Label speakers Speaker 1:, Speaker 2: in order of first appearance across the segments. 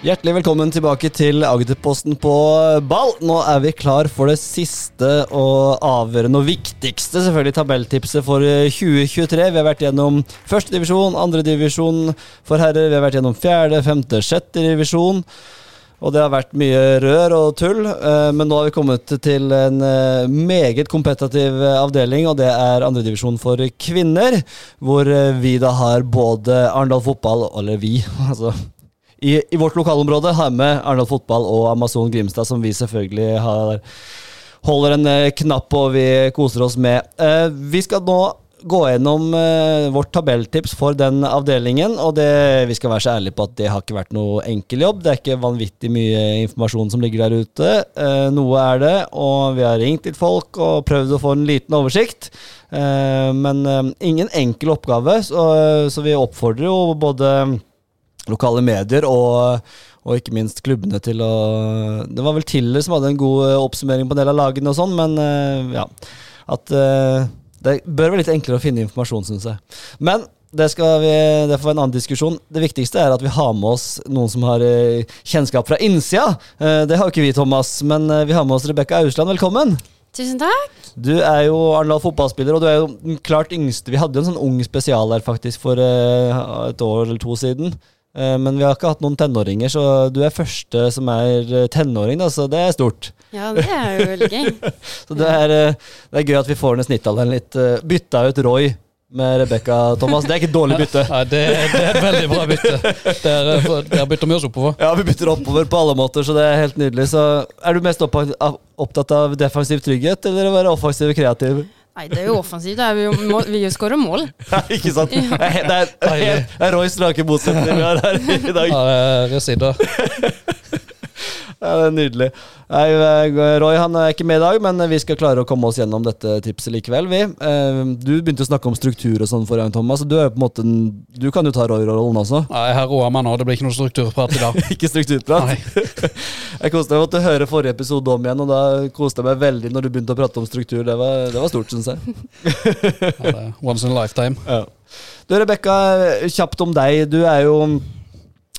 Speaker 1: Hjertelig velkommen tilbake til Agderposten på ball. Nå er vi klar for det siste og avgjørende og viktigste selvfølgelig tabelltipset for 2023. Vi har vært gjennom første divisjon, andre divisjon for herrer. Vi har vært gjennom fjerde, femte, sjette divisjon. Og det har vært mye rør og tull, eh, men nå har vi kommet til en eh, meget kompetativ avdeling, og det er andredivisjon for kvinner. Hvor eh, vi da har både Arendal fotball, eller vi, altså i, i vårt lokalområde har med Arendal fotball og Amazon Grimstad, som vi selvfølgelig har, holder en eh, knapp på og vi koser oss med. Eh, vi skal nå gå gjennom eh, vårt tabelltips for den avdelingen. Og det, vi skal være så ærlige på at det har ikke vært noe enkel jobb. Det er ikke vanvittig mye informasjon som ligger der ute. Eh, noe er det, og vi har ringt litt folk og prøvd å få en liten oversikt. Eh, men ingen enkel oppgave, så, så vi oppfordrer jo både lokale medier og, og ikke minst klubbene til å Det var vel Tiller som hadde en god eh, oppsummering på en del av lagene og sånn, men eh, ja. At eh, det bør være litt enklere å finne informasjon, syns jeg. Men det, vi, det får være en annen diskusjon. Det viktigste er at vi har med oss noen som har kjennskap fra innsida. Det har jo ikke vi, Thomas, men vi har med oss Rebekka Ausland. Velkommen!
Speaker 2: Tusen takk.
Speaker 1: Du er jo Arendal fotballspiller, og du er jo den klart yngste. Vi hadde jo en sånn ung spesial her faktisk for et år eller to siden. Eh, men vi har ikke hatt noen tenåringer, så du er første som er eh, tenåring, da, så det er stort.
Speaker 2: Ja, det er jo veldig gøy.
Speaker 1: så det er, eh, det er, gøy at vi får ned snittalderen litt. Bytta ut Roy med Rebekka, Thomas. Det er ikke et dårlig bytte.
Speaker 3: Nei, det, det, er et veldig bra bytte. Der bytter vi oss oppover.
Speaker 1: Ja, vi bytter oppover på alle måter, så det er helt nydelig. Så er du mest opptatt av defensiv trygghet, eller å være offensiv og kreativ?
Speaker 2: Nei, det er jo offensivt. Vi, må, vi skårer mål.
Speaker 1: Ja, ikke sant? Det er, det er, det er Roys rake motsetninger vi har her i dag.
Speaker 3: Ja, det er sider.
Speaker 1: Ja, det er Nydelig. Eh, Roy han er ikke med i dag, men vi skal klare å komme oss gjennom dette tipset likevel. vi. Eh, du begynte å snakke om struktur og sånn forrige gang, Thomas. Du, er på en måte, du kan jo ta Roy-rollen også.
Speaker 3: Nei, jeg roer meg nå. Det blir ikke noe strukturprat i dag.
Speaker 1: ikke strukturprat? Nei. jeg koste meg å høre forrige episode om igjen, og da koste jeg meg veldig når du begynte å prate om struktur. Det var, det var stort, syns jeg.
Speaker 3: ja, once in a lifetime. Ja.
Speaker 1: Du, Rebekka, kjapt om deg. Du er jo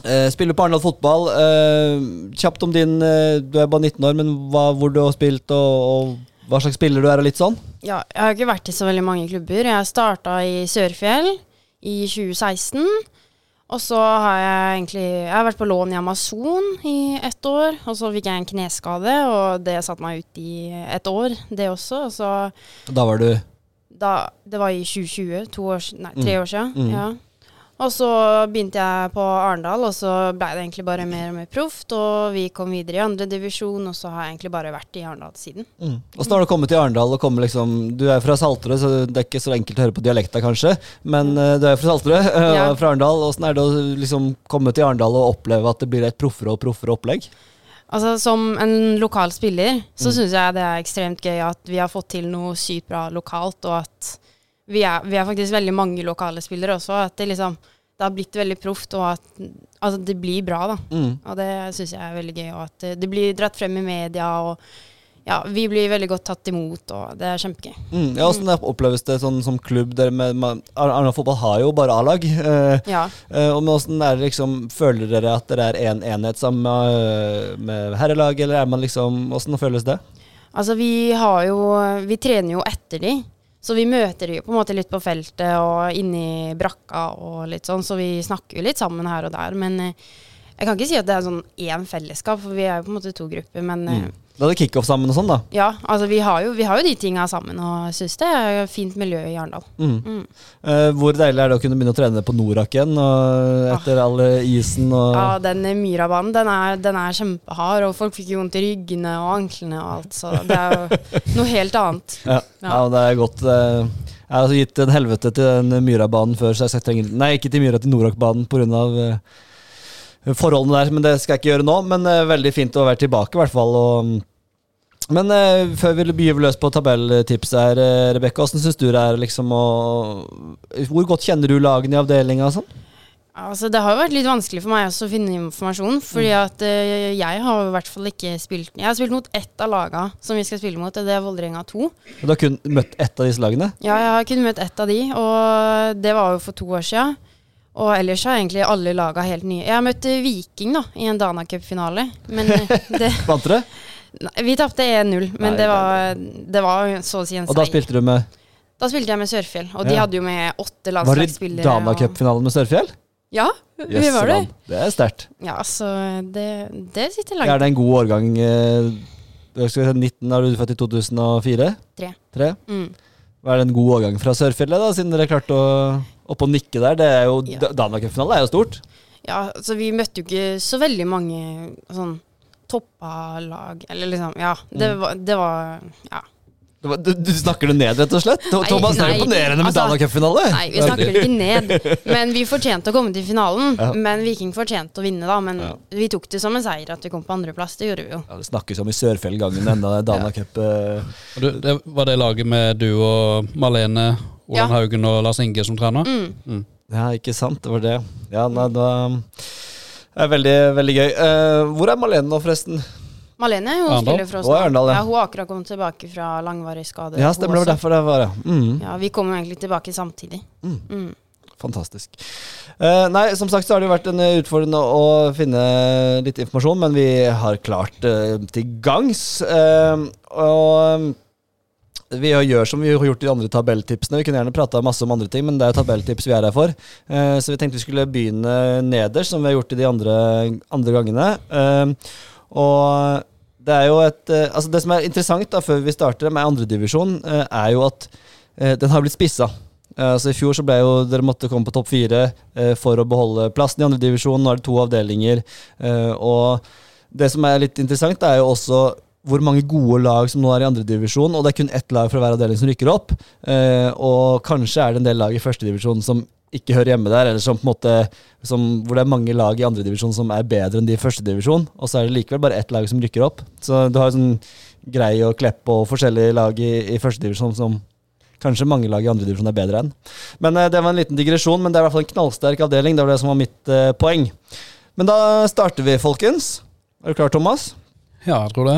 Speaker 1: Uh, spiller på Arendal fotball. Uh, kjapt om din uh, Du er bare 19 år, men hva, hvor du har spilt, og, og, hva slags spiller du er, og litt sånn?
Speaker 2: Ja, jeg har ikke vært i så veldig mange klubber. Jeg starta i Sørfjell i 2016. Og så har jeg egentlig Jeg har vært på lån i Amazon i ett år. Og så fikk jeg en kneskade, og det satte meg ut i et år, det også. Og så
Speaker 1: Da var du
Speaker 2: da, Det var i 2020. To år, nei, tre mm. år siden. Mm. Ja. Og så begynte jeg på Arendal, og så blei det egentlig bare mer og mer proft. Og vi kom videre i andre divisjon, og så har jeg egentlig bare vært i Arendal siden.
Speaker 1: Mm. Åssen har du kommet til Arendal? Liksom, du er fra Salterøy, så det er ikke så enkelt å høre på dialekta, kanskje. Men uh, du er fra Salterøy, uh, ja. fra Arendal. Åssen er det å liksom, komme til Arendal og oppleve at det blir et proffere og proffere opplegg?
Speaker 2: Altså Som en lokal spiller, så mm. syns jeg det er ekstremt gøy at vi har fått til noe sykt bra lokalt, og at vi er, vi er, faktisk veldig mange lokale spillere også. At det liksom det har blitt veldig proft, og at altså, det blir bra, da. Mm. Og det syns jeg er veldig gøy. Og at det blir dratt frem i media, og ja, vi blir veldig godt tatt imot, og det er kjempegøy.
Speaker 1: Mm. Ja, Hvordan sånn oppleves det sånn, som klubb? Arendal fotball har jo bare A-lag. Eh,
Speaker 2: ja.
Speaker 1: eh, og hvordan er det liksom, Føler dere at dere er én en enhet sammen med, med herrelaget, eller er man liksom Hvordan føles det?
Speaker 2: Altså, vi har jo Vi trener jo etter de. Så vi møter jo på en måte litt på feltet og inni brakka og litt sånn, så vi snakker jo litt sammen her og der. Men eh, jeg kan ikke si at det er sånn én fellesskap, for vi er jo på en måte to grupper. Men mm.
Speaker 1: Eh, da er det kickoff sammen og sånn, da?
Speaker 2: Ja, altså vi har jo, vi har jo de tinga sammen, og syns det er fint miljø i Arendal. Mm. Mm.
Speaker 1: Uh, hvor deilig er det å kunne begynne å trene på Norak igjen og etter ah. all isen og
Speaker 2: Ja, den Myrabanen, den er, den er kjempehard, og folk fikk jo vondt i ryggene og anklene og alt, så det er jo noe helt annet.
Speaker 1: Ja, ja. ja det er godt. Uh, jeg har gitt en helvete til den Myrabanen før, så jeg trenger Nei, ikke til Myra, til Norakbanen pga. Uh, forholdene der, men det skal jeg ikke gjøre nå. Men uh, veldig fint å være tilbake, i hvert fall. Og Men uh, før vi begynner løs på tabelltipset her, uh, Rebekka, hvordan syns du det er liksom å Hvor godt kjenner du lagene i avdelinga og sånn?
Speaker 2: Altså, det har jo vært litt vanskelig for meg også å finne informasjon, fordi at uh, jeg har i hvert fall ikke spilt Jeg har spilt mot ett av laga som vi skal spille mot, og det er Vålerenga 2.
Speaker 1: Du har kun møtt ett av disse lagene?
Speaker 2: Ja, jeg har kun møtt ett av de, og det var jo for to år sia. Og ellers har egentlig alle laga helt nye. Jeg har møtt Viking da, i en Dana Cup-finale, eh,
Speaker 1: Vant dere?
Speaker 2: Vi tapte 1-0, men
Speaker 1: Nei,
Speaker 2: det var, det var så å si en
Speaker 1: Og da spilte du med
Speaker 2: Da spilte jeg med Sørfjell, og de
Speaker 1: Ja.
Speaker 2: hadde jo med åtte landslagsspillere.
Speaker 1: Var det. Dana Cup-finalen med Sørfjell?
Speaker 2: Ja, vi
Speaker 1: yes,
Speaker 2: var det.
Speaker 1: Det er sterkt.
Speaker 2: Ja, så det, det sitter
Speaker 1: Er det en god årgang? eh, si, 19, er du født i 2004?
Speaker 2: Tre.
Speaker 1: Tre?
Speaker 2: Mm.
Speaker 1: Er det en god årgang fra Sørfjellet, da, siden dere klarte å og nikke der? Det er jo,
Speaker 2: Ja.
Speaker 1: Dana Cup-finalen er jo stort.
Speaker 2: Ja, så vi møtte jo ikke så veldig mange sånn toppa lag, eller liksom Ja, det
Speaker 1: Mm.
Speaker 2: var, det var Ja.
Speaker 1: Det var- Du, du snakker det ned, rett og slett?
Speaker 2: Nei,
Speaker 1: Thomas, det er imponerende med
Speaker 2: altså,
Speaker 1: Dana-cupfinale!
Speaker 2: Nei, vi snakker det ikke ned. Men vi fortjente å komme til finalen.
Speaker 1: Ja.
Speaker 2: Men Viking fortjente å vinne, da. Men
Speaker 1: Ja.
Speaker 2: vi tok det som en seier at vi kom på andreplass. Det gjorde vi jo.
Speaker 1: Ja, det snakkes om i Sørfjellgangen enda Dana Cup. eh,
Speaker 3: Og Du, det var det laget med du og Malene,
Speaker 2: Ja.
Speaker 3: Haugen og Lars Inge som trener?
Speaker 2: Mm.
Speaker 1: Ja, ikke sant? Det var det. Ja, nei, da det er veldig, veldig gøy. Uh, hvor er Malene nå, forresten?
Speaker 2: Malene hun
Speaker 3: Arendal?
Speaker 2: spiller for oss.
Speaker 1: Arendal, ja.
Speaker 2: ja. Hun har akkurat kommet tilbake fra langvarig skade.
Speaker 1: Ja, stemmer det. derfor det var ja. Mm,
Speaker 2: Ja, Vi kom egentlig tilbake samtidig.
Speaker 1: Mm.
Speaker 2: Mm.
Speaker 1: Fantastisk. Uh, nei, som sagt så har det jo vært en eh, utfordrende å finne litt informasjon, men vi har klart uh, til gangs. Uh, og vi gjør som vi har gjort i de andre tabelltipsene. Vi kunne gjerne prata masse om andre ting, men det er jo tabelltips vi er her for. Eh, så vi tenkte vi skulle begynne nederst, som vi har gjort i de andre, andre gangene. Eh, og det er jo et eh, Altså, det som er interessant da, før vi starter med andredivisjon, er jo at den har blitt spissa. Altså I fjor så ble jo dere måtte komme på topp fire for å beholde plassen i andredivisjon. Nå er det to avdelinger. og det som er litt interessant, er jo også hvor mange gode lag som nå er i andredivisjon. Og det er kun ett lag fra hver avdeling som rykker opp. Eh, og kanskje er det en del lag i førstedivisjon som ikke hører hjemme der, eller som på en måte som, hvor det er mange lag i andredivisjon som er bedre enn de i førstedivisjon. Og så er det likevel bare ett lag som rykker opp. Så du har sånn grei og klepp og forskjellige lag i, i førstedivisjon som Kanskje mange lag i andredivisjon er bedre enn. Men eh, Det var en liten digresjon, men det er i hvert fall en knallsterk avdeling. Det var det som var mitt eh, poeng. Men da starter vi, folkens. Er du klar, Thomas?
Speaker 3: Ja, jeg tror det.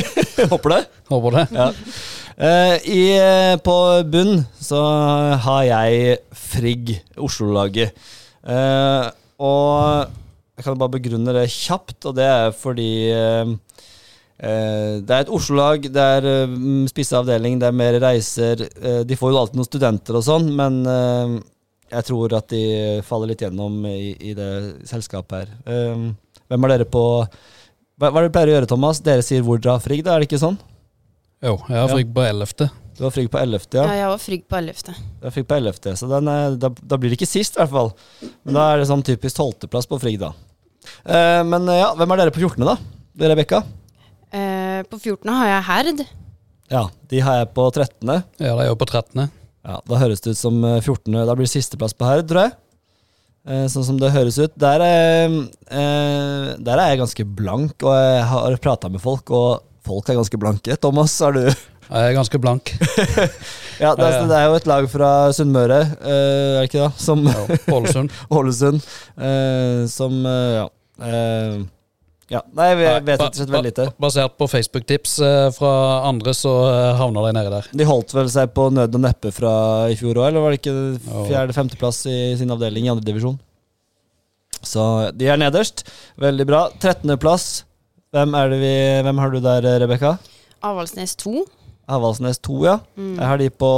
Speaker 1: Håper det.
Speaker 3: Håper det.
Speaker 1: Ja. Uh, i, eh, på bunn så har jeg Frigg, Oslo-laget. Uh, og jeg kan bare begrunne det kjapt, og det er fordi uh, det er et Oslo-lag, det er uh, spisse avdeling, det er mer reiser. de får jo alltid noen studenter og sånn, men jeg tror at de faller litt gjennom i, i det selskapet her. Hvem er dere på hva, hva er det du pleier å gjøre, Thomas? Dere sier hvor dere har Frigg, da, er det ikke sånn?
Speaker 3: Jo, jeg har frikk på 11.
Speaker 1: Du har Frigg på 11.,
Speaker 2: Ja,
Speaker 1: ja.
Speaker 2: jeg har frygg på 11.
Speaker 1: Du har fikk på 11., så den er, da, da blir det ikke sist, i hvert fall. Men da er det sånn typisk 12.-plass på Frigg, da. Eh, men eh, ja, hvem er dere på 14., da? Rebekka?
Speaker 2: Eh, på 14. har jeg Herd.
Speaker 1: Ja, de har jeg på 13.
Speaker 3: Ja, de er jo på 13.
Speaker 1: Ja, Da høres det ut som eh, 14. Da blir det sisteplass på Herd, tror jeg. Eh, sånn som det høres ut. Der er, eh, der er jeg ganske blank, og jeg har prata med folk, og folk er ganske blanke. Thomas, er du
Speaker 3: Jeg er ganske blank.
Speaker 1: Ja, det, er- det er jo et lag fra Sunnmøre, eh, er det ikke det? Som
Speaker 3: Ålesund.
Speaker 1: Ålesund. som ja. eh, ja. Nei, vi
Speaker 3: Nei,
Speaker 1: vet rett og slett veldig lite.
Speaker 3: Basert på Facebook-tips eh, fra andre, så havna havner de nede der.
Speaker 1: De holdt vel seg på nød og neppe fra i fjor òg, eller var det ikke fjerde-femteplass i sin avdeling i andredivisjon? Så de er nederst. Veldig bra. 13.-plass. Hvem, er vi, hvem har du der, Rebekka?
Speaker 2: Avaldsnes 2.
Speaker 1: Avaldsnes 2, ja.
Speaker 2: Mm.
Speaker 1: Jeg har de på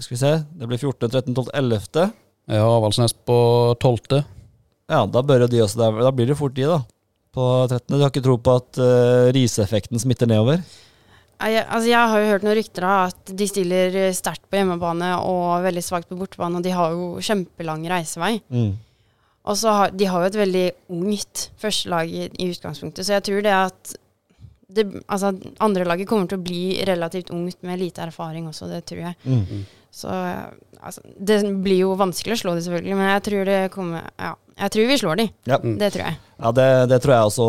Speaker 1: Skal vi se, det blir 14., 13., 12., 11.
Speaker 3: Jeg har Avaldsnes på 12.
Speaker 1: Ja, da bør jo de også der. Da blir det fort de, da. På 13. Du har ikke tro på at uh, riseeffekten smitter nedover?
Speaker 2: Jeg, altså jeg har jo hørt noen rykter av at de stiller eh, sterkt på hjemmebane og veldig svakt på bortebane, og de har jo kjempelang reisevei.
Speaker 1: Mm.
Speaker 2: Og så har de har jo et veldig ungt førstelag i, i utgangspunktet, så jeg tror det at det, altså, andre laget kommer til å bli relativt ungt med lite erfaring også, det tror jeg.
Speaker 1: Mm.
Speaker 2: Så eh, altså, det blir jo vanskelig å slå de selvfølgelig, men jeg tror det kommer Ja, jeg tror vi slår de.
Speaker 1: Ja.
Speaker 2: Det tror jeg.
Speaker 1: Ja, det, det tror jeg også.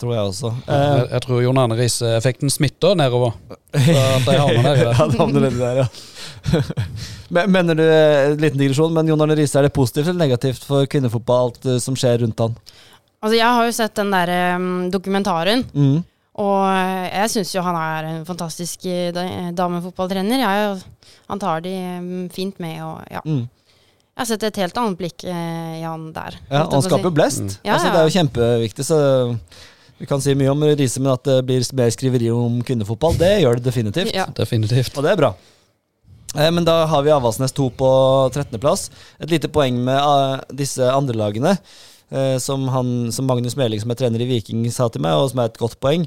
Speaker 1: Tror jeg også. Eh,
Speaker 3: Jeg, jeg tror Jon Arne Riise-effekten smitter nedover. Så de havner der.
Speaker 1: ja, det havner der, ja. Men- Mener du, liten digresjon, men Jon Arne Riise, er det positivt eller negativt for kvinnefotball, alt eh, som skjer rundt han?
Speaker 2: Altså, jeg har jo sett den der um, dokumentaren,
Speaker 1: Mm.
Speaker 2: og eh, jeg syns jo han er en fantastisk eh, damefotballtrener. Han tar de fint med, og ja.
Speaker 1: Mm.
Speaker 2: Jeg har sett et helt annet blikk eh, i han der.
Speaker 1: Ja, han skaper
Speaker 2: si.
Speaker 1: blest.
Speaker 2: Ja,
Speaker 1: Altså,
Speaker 2: ja.
Speaker 1: det er jo kjempeviktig, så vi kan si mye om Riise, men at det blir mer skriveri om kvinnefotball, det gjør det definitivt.
Speaker 2: Ja.
Speaker 3: Definitivt.
Speaker 1: Og det er bra. Eh, Men da har vi Avaldsnes 2 på 13.-plass. Et lite poeng med eh, disse andre lagene, eh, som, han, som Magnus Meling, som er trener i Viking, sa til meg, og som er et godt poeng,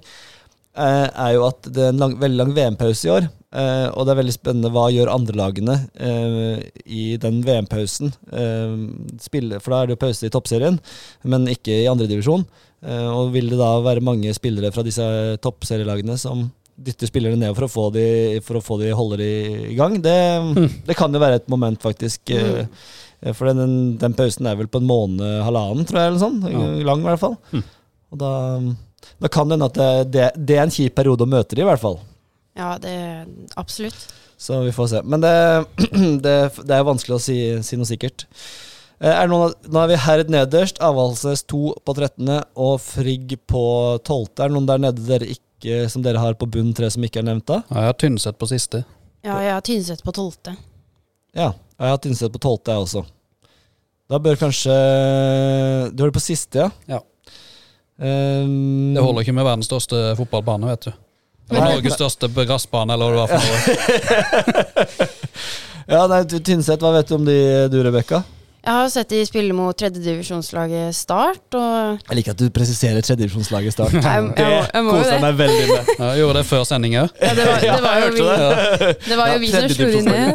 Speaker 1: eh, er jo at det er en lang, veldig lang VM-pause i år. Eh, Og det er veldig spennende hva gjør andrelagene uh, i den VM-pausen. Uh, for da er det jo pause i toppserien, men ikke i andredivisjon. Uh, og vil det da være mange spillere fra disse toppserielagene som dytter spillerne ned for å få de, for å få de holde de i gang. Det, det kan jo være et moment, faktisk. eh, For den, den pausen er vel på en måned, halvannen, tror jeg, eller sånn. Lang, i hvert fall. Og da, da kan det hende at det, det, det er en kjip periode å møte de, i hvert fall.
Speaker 2: Ja, det absolutt.
Speaker 1: Så vi får se. Men det, det, det er vanskelig å si, si noe sikkert. Eh, Er det noen, nå er vi Herd nederst, Avaldsnes 2 på 13. og Frigg på 12. Er det noen der nede dere ikke, som dere har på bunn tre som ikke er nevnt da?
Speaker 3: Ja, jeg har Tynset på siste.
Speaker 2: Ja, jeg har Tynset på tolvte.
Speaker 1: Ja, jeg har Tynset på 12. jeg også. Da bør kanskje Du har det på siste, ja?
Speaker 3: Ja.
Speaker 1: Um,
Speaker 3: Det holder ikke med verdens største fotballbane, vet du.
Speaker 1: Nei,
Speaker 3: Norges største gressbane, eller hva det var for noe.
Speaker 1: Ja, nei, Tynset, hva vet du om de, du, Rebekka?
Speaker 2: Jeg har sett de spille mot tredjedivisjonslaget Start, og
Speaker 1: Jeg liker at du presiserer tredjedivisjonslaget Start.
Speaker 2: jeg, jeg,
Speaker 1: Det
Speaker 2: jeg må
Speaker 1: koser jeg meg veldig med.
Speaker 3: Ja, jeg gjorde det før sending òg.
Speaker 2: Ja, det var, det var jo vi, det var jo
Speaker 1: Ja,
Speaker 2: vi som slo de ned.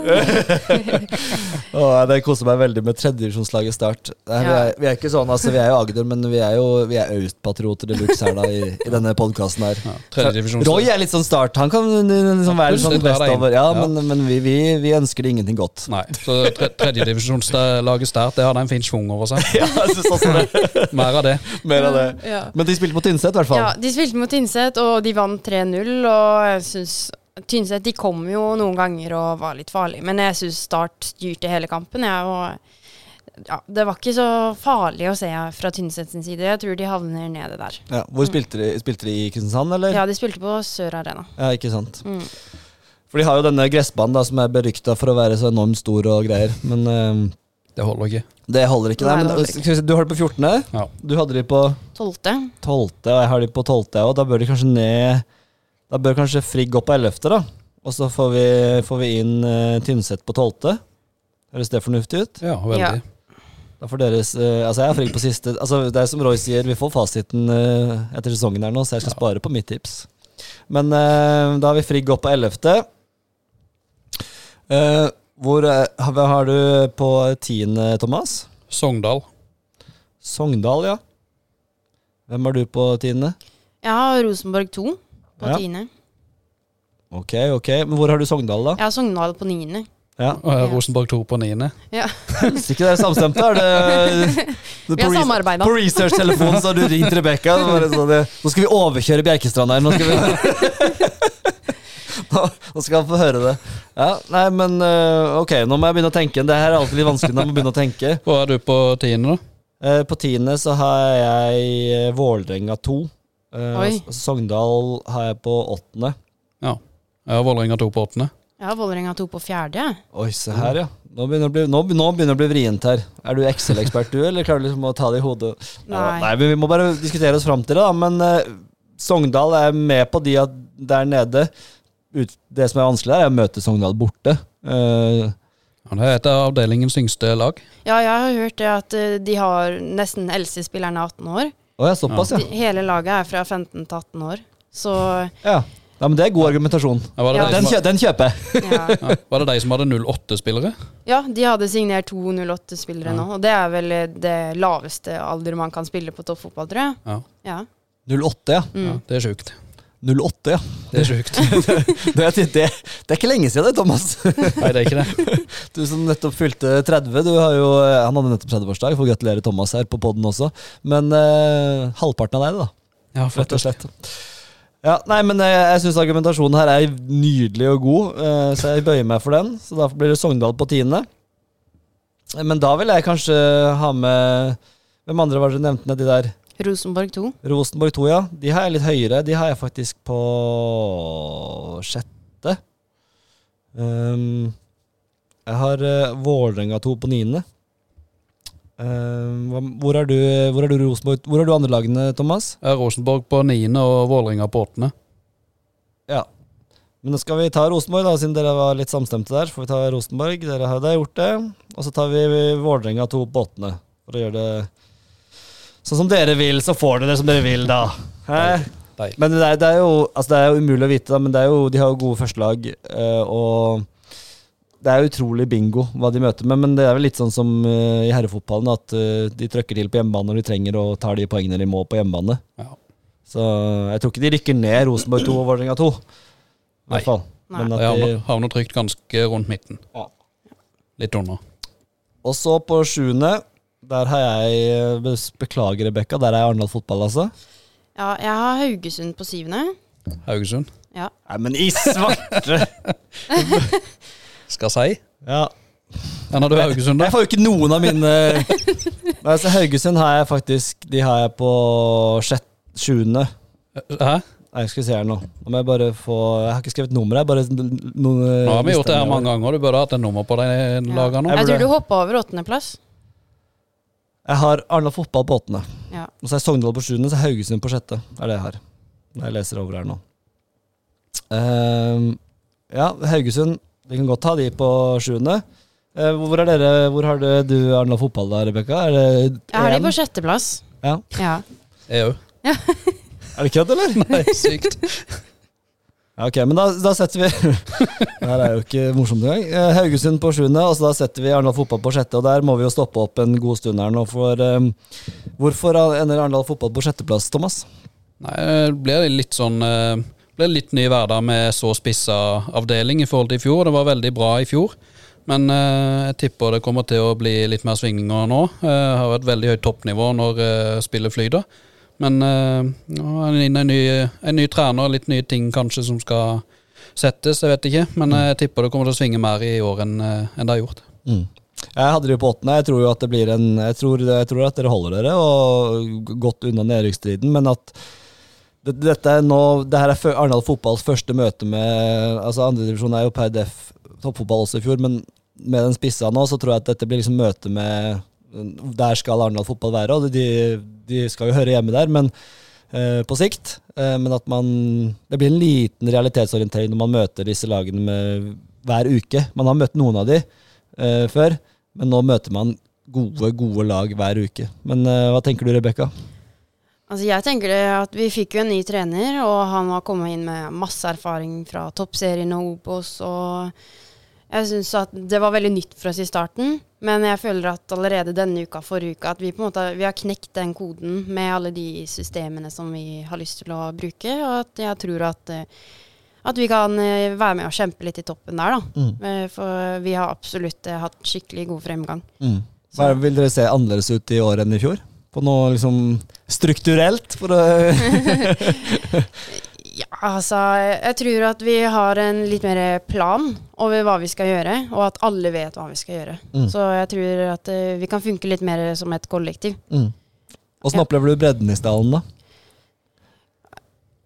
Speaker 1: oh, det koser meg veldig med tredjedivisjonslaget Start. Nei, vi, er, vi er ikke sånn, altså, vi er jo Agder, men vi er jo vi er Aust-patrioter de luxe her da, i, i denne podkasten her.
Speaker 3: Ja,
Speaker 1: Roy er litt sånn Start. Han kan liksom være litt sånn vestover. Ja,
Speaker 3: Ja.
Speaker 1: men, men vi, vi, vi ønsker det ingenting godt.
Speaker 3: Nei, så tredjedivisjonslaget Start det hadde en fin schwung over seg.
Speaker 1: Ja, jeg synes også det.
Speaker 3: Mer av det.
Speaker 1: Mer av det.
Speaker 2: Ja.
Speaker 1: Men de spilte på Tynset, i hvert fall.
Speaker 2: Ja, de spilte mot Tynset, og de vant 3-0. Og jeg syns Tynset de kom jo noen ganger og var litt farlige, men jeg syns Start styrte hele kampen. Jeg, og ja, det var ikke så farlig å se fra Tynset sin side. Jeg tror de havner nede der.
Speaker 1: Ja, hvor spilte de? Spilte de i Kristiansand, eller?
Speaker 2: Ja, de spilte på Sør Arena.
Speaker 1: Ja, ikke sant.
Speaker 2: Mm.
Speaker 1: For de har jo denne gressbanen da, som er berykta for å være så enormt stor og greier. Men eh,
Speaker 3: Det holder ikke.
Speaker 1: det holder ikke. Nei,
Speaker 2: Nei,
Speaker 1: men,
Speaker 2: det holder ikke.
Speaker 1: du har det på 14.,
Speaker 3: Ja.
Speaker 1: du hadde de på
Speaker 2: Tolvte.
Speaker 1: 12., og jeg har de på 12., og da bør de kanskje ned Da bør kanskje Frigg opp på 11., da. Og så får vi, får vi inn uh, Tynset på 12. Høres det fornuftig ut?
Speaker 3: Ja, veldig.
Speaker 2: Ja.
Speaker 1: Da får deres uh, Altså, jeg er Frigg på siste. Altså, det er som Roy sier, vi får fasiten uh, etter sesongen her nå, så jeg skal spare på mitt tips. Men uh, da har vi Frigg opp på 11. Eh, hvor eh, hva har du på tiende, Thomas?
Speaker 3: Sogndal.
Speaker 1: Sogndal, ja. Hvem har du på tiende?
Speaker 2: Jeg har Rosenborg 2 på
Speaker 1: Ja.
Speaker 2: tiende.
Speaker 1: Ok, ok. Men hvor har du Sogndal, da?
Speaker 2: Jeg har Sogndal på niende.
Speaker 1: Ja.
Speaker 3: Og jeg har Rosenborg 2 på niende.
Speaker 2: Ja.
Speaker 1: Hvis ikke det er samstemte, er det, det
Speaker 2: Vi har
Speaker 1: på
Speaker 2: samarbeida.
Speaker 1: På research-telefonen så har du ringt Rebekka. Nå skal vi overkjøre Bjerkestrand her. Nå skal, vi, nå, nå skal han få høre det. Ja, nei, men øh, ok, nå må jeg begynne å tenke. Det her er alltid litt vanskelig når man begynner å tenke.
Speaker 3: Hvor er du på tiende, da?
Speaker 1: Eh, På tiende så har jeg eh, Vålerenga 2. Eh,
Speaker 2: Oi.
Speaker 1: Sogndal har jeg på åttende.
Speaker 3: Ja. Jeg har Vålerenga 2 på åttende.
Speaker 2: Jeg har Vålerenga 2 på fjerde.
Speaker 1: Oi, se her, ja. Nå begynner det å bli, nå, nå begynner det å bli vrient her. Er du Excel-ekspert, du, eller klarer du liksom å ta det i hodet?
Speaker 2: Nei.
Speaker 1: nei, Vi må bare diskutere oss fram til det, da. Men eh, Sogndal er med på de der nede ut, Det som er vanskelig der, er å møte Sogndal borte. Uh,
Speaker 3: Ja, det er et av avdelingens yngste lag.
Speaker 2: Ja, jeg har hørt det at eh, de har nesten eldste spilleren er 18 år.
Speaker 1: Oh, ja, såpass,
Speaker 2: De,
Speaker 1: ja.
Speaker 2: hele laget er fra 15 til 18 år. Så
Speaker 1: ja. Ja, men Det er god argumentasjon.
Speaker 3: Ja,
Speaker 2: Ja.
Speaker 3: de
Speaker 1: Den, kjø den kjøper jeg.
Speaker 3: var det de som hadde 08-spillere?
Speaker 2: ja, de hadde signert to 08-spillere nå. Og det er vel eh, det laveste alder man kan spille på toppfotball, tror jeg.
Speaker 3: Ja.
Speaker 2: Ja.
Speaker 1: 08, ja.
Speaker 2: Mm.
Speaker 3: ja. Det er sjukt.
Speaker 1: 08, ja.
Speaker 3: Det er sjukt.
Speaker 1: Det, det, det er ikke lenge siden det, Thomas.
Speaker 3: Nei, det er ikke det.
Speaker 1: Du som nettopp fylte 30. Du har jo, han hadde nettopp 30-årsdag. Får gratulere Thomas her på poden også. Men eh, halvparten av deg, da.
Speaker 3: Ja,
Speaker 1: Rett og slett. Ja, nei, men jeg, jeg syns argumentasjonen her er nydelig og god, eh, så jeg bøyer meg for den. Så da blir det Sogndal på tiende. Eh, Men da vil jeg kanskje ha med Hvem andre var det du nevnte nedi der?
Speaker 2: Rosenborg 2.
Speaker 1: Rosenborg 2, ja. De har jeg litt høyere. De har jeg faktisk på sjette. Um, jeg har uh, Vålerenga 2 på niende. Um, hvor er du, hvor er du Rosenborg? Hvor er du andrelagene, Thomas?
Speaker 3: Har Rosenborg på niende og Vålerenga på åttende.
Speaker 1: Ja. Men nå skal vi ta Rosenborg, da, siden dere var litt samstemte der. Får vi ta Rosenborg. Dere har gjort det. Og så tar vi Vålerenga 2 på åttende. For å gjøre det sånn som dere vil, så får dere det som dere vil, da. Hæ? Men det er, det er jo altså det er jo umulig å vite, da, men det er jo, de har jo gode førstelag. eh, og det er utrolig bingo hva de møter med, men det er vel litt sånn som eh, i herrefotballen, at eh, de trøkker til på hjemmebane når de trenger, og tar de poengene de må på hjemmebane.
Speaker 3: Ja.
Speaker 1: Så jeg tror ikke de rykker ned Rosenborg 2 og Vålerenga 2. I hvert fall.
Speaker 2: Nei.
Speaker 1: Men at de,
Speaker 3: havner, havner trygt ganske rundt midten.
Speaker 1: Ja.
Speaker 3: Litt under.
Speaker 1: og så på sjuende, der har jeg eh, Beklager, Rebekka, der er Arendal fotball, altså.
Speaker 2: Ja, jeg har Haugesund på syvende.
Speaker 3: Haugesund.
Speaker 2: Ja.
Speaker 1: Nei, men i svarte!
Speaker 3: Skal si.
Speaker 1: ja.
Speaker 3: Den har du Haugesund, da?
Speaker 1: Jeg får jo ikke noen av mine Nei, så Haugesund har jeg faktisk De har jeg på sjett, sjuende.
Speaker 3: Hæ?
Speaker 1: Nei, skal vi se her nå. Nå må jeg bare få Jeg har ikke skrevet nummer, jeg. Bare noen
Speaker 3: Nå har vi gjort det her mange ganger. Du burde hatt et nummer på de lagene.
Speaker 1: Jeg
Speaker 2: Jeg tror du hoppa over åttendeplass.
Speaker 1: Jeg har Arendal fotball på åttende.
Speaker 2: Ja.
Speaker 1: Og så er Sogndal på sjuende, så er Haugesund på sjette. Er det jeg har. Når jeg leser over her nå. Uh, ja, Haugesund. Vi kan godt ha de på sjuende. Uh, hvor er dere, hvor har det, du Arendal fotball da, Rebekka? Er det
Speaker 2: Jeg har de på sjetteplass.
Speaker 1: Ja.
Speaker 2: Ja.
Speaker 3: Jeg òg.
Speaker 1: Er det kødd, eller?
Speaker 3: Nei, sykt.
Speaker 1: Ok, men da, da setter vi Det her er jo ikke morsomt engang. Eh, Haugesund på sjuende, og så da setter vi Arendal fotball på sjette. Og der må vi jo stoppe opp en god stund her nå, for um, Hvorfor ender Arendal fotball på sjetteplass, Thomas?
Speaker 3: Nei, det blir litt sånn eh, Blir litt ny hverdag med så spissa avdeling i forhold til i fjor. Det var veldig bra i fjor. Men eh, jeg tipper det kommer til å bli litt mer svingninger nå. Eh, har et veldig høyt toppnivå når eh, spillet flyter. Men uh, det en ny, en ny trener, litt nye ting kanskje som skal settes, jeg vet ikke. Men eh, jeg tipper det kommer til å svinge mer i år enn eh, enn det har gjort.
Speaker 1: Jeg hadde de på åttende. Jeg tror jo at det blir en Jeg tror, jeg tror at dere holder dere, og godt unna nedrykksstriden, men at det, dette er nå Det her er Arendal fotballs første møte med Altså Andredivisjon er jo per def toppfotball også i fjor, men med den spissa nå, så tror jeg at dette blir liksom møte med Der skal Arendal fotball være, og de, de skal jo høre hjemme der, men eh, på sikt. Eh, men at man Det blir en liten realitetsorientering når man møter disse lagene med, hver uke. Man har møtt noen av de eh, før, men nå møter man gode, gode lag hver uke. Men eh, hva tenker du, Rebekka?
Speaker 2: Altså jeg tenker at Vi fikk jo en ny trener, og han har kommet inn med masse erfaring fra toppserien og Obos. og Jeg syns at det var veldig nytt for oss i starten, men jeg føler at allerede denne uka forrige uka, at vi på en måte vi har knekt den koden med alle de systemene som vi har lyst til å bruke, og at jeg tror at, eh, at vi kan eh, være med og kjempe litt i toppen der, da. Mm. For vi har absolutt eh, hatt skikkelig god fremgang.
Speaker 1: Hva er- vil dere se annerledes ut i år enn i fjor? På noe liksom strukturelt? For å
Speaker 2: Ja, altså Jeg tror at vi har en litt mer plan over hva vi skal gjøre, og at alle vet hva vi skal gjøre.
Speaker 1: Mm.
Speaker 2: Så jeg tror at uh, vi kan funke litt mer som et kollektiv.
Speaker 1: mm.
Speaker 2: Ja.
Speaker 1: opplever du bredden i stallen, da?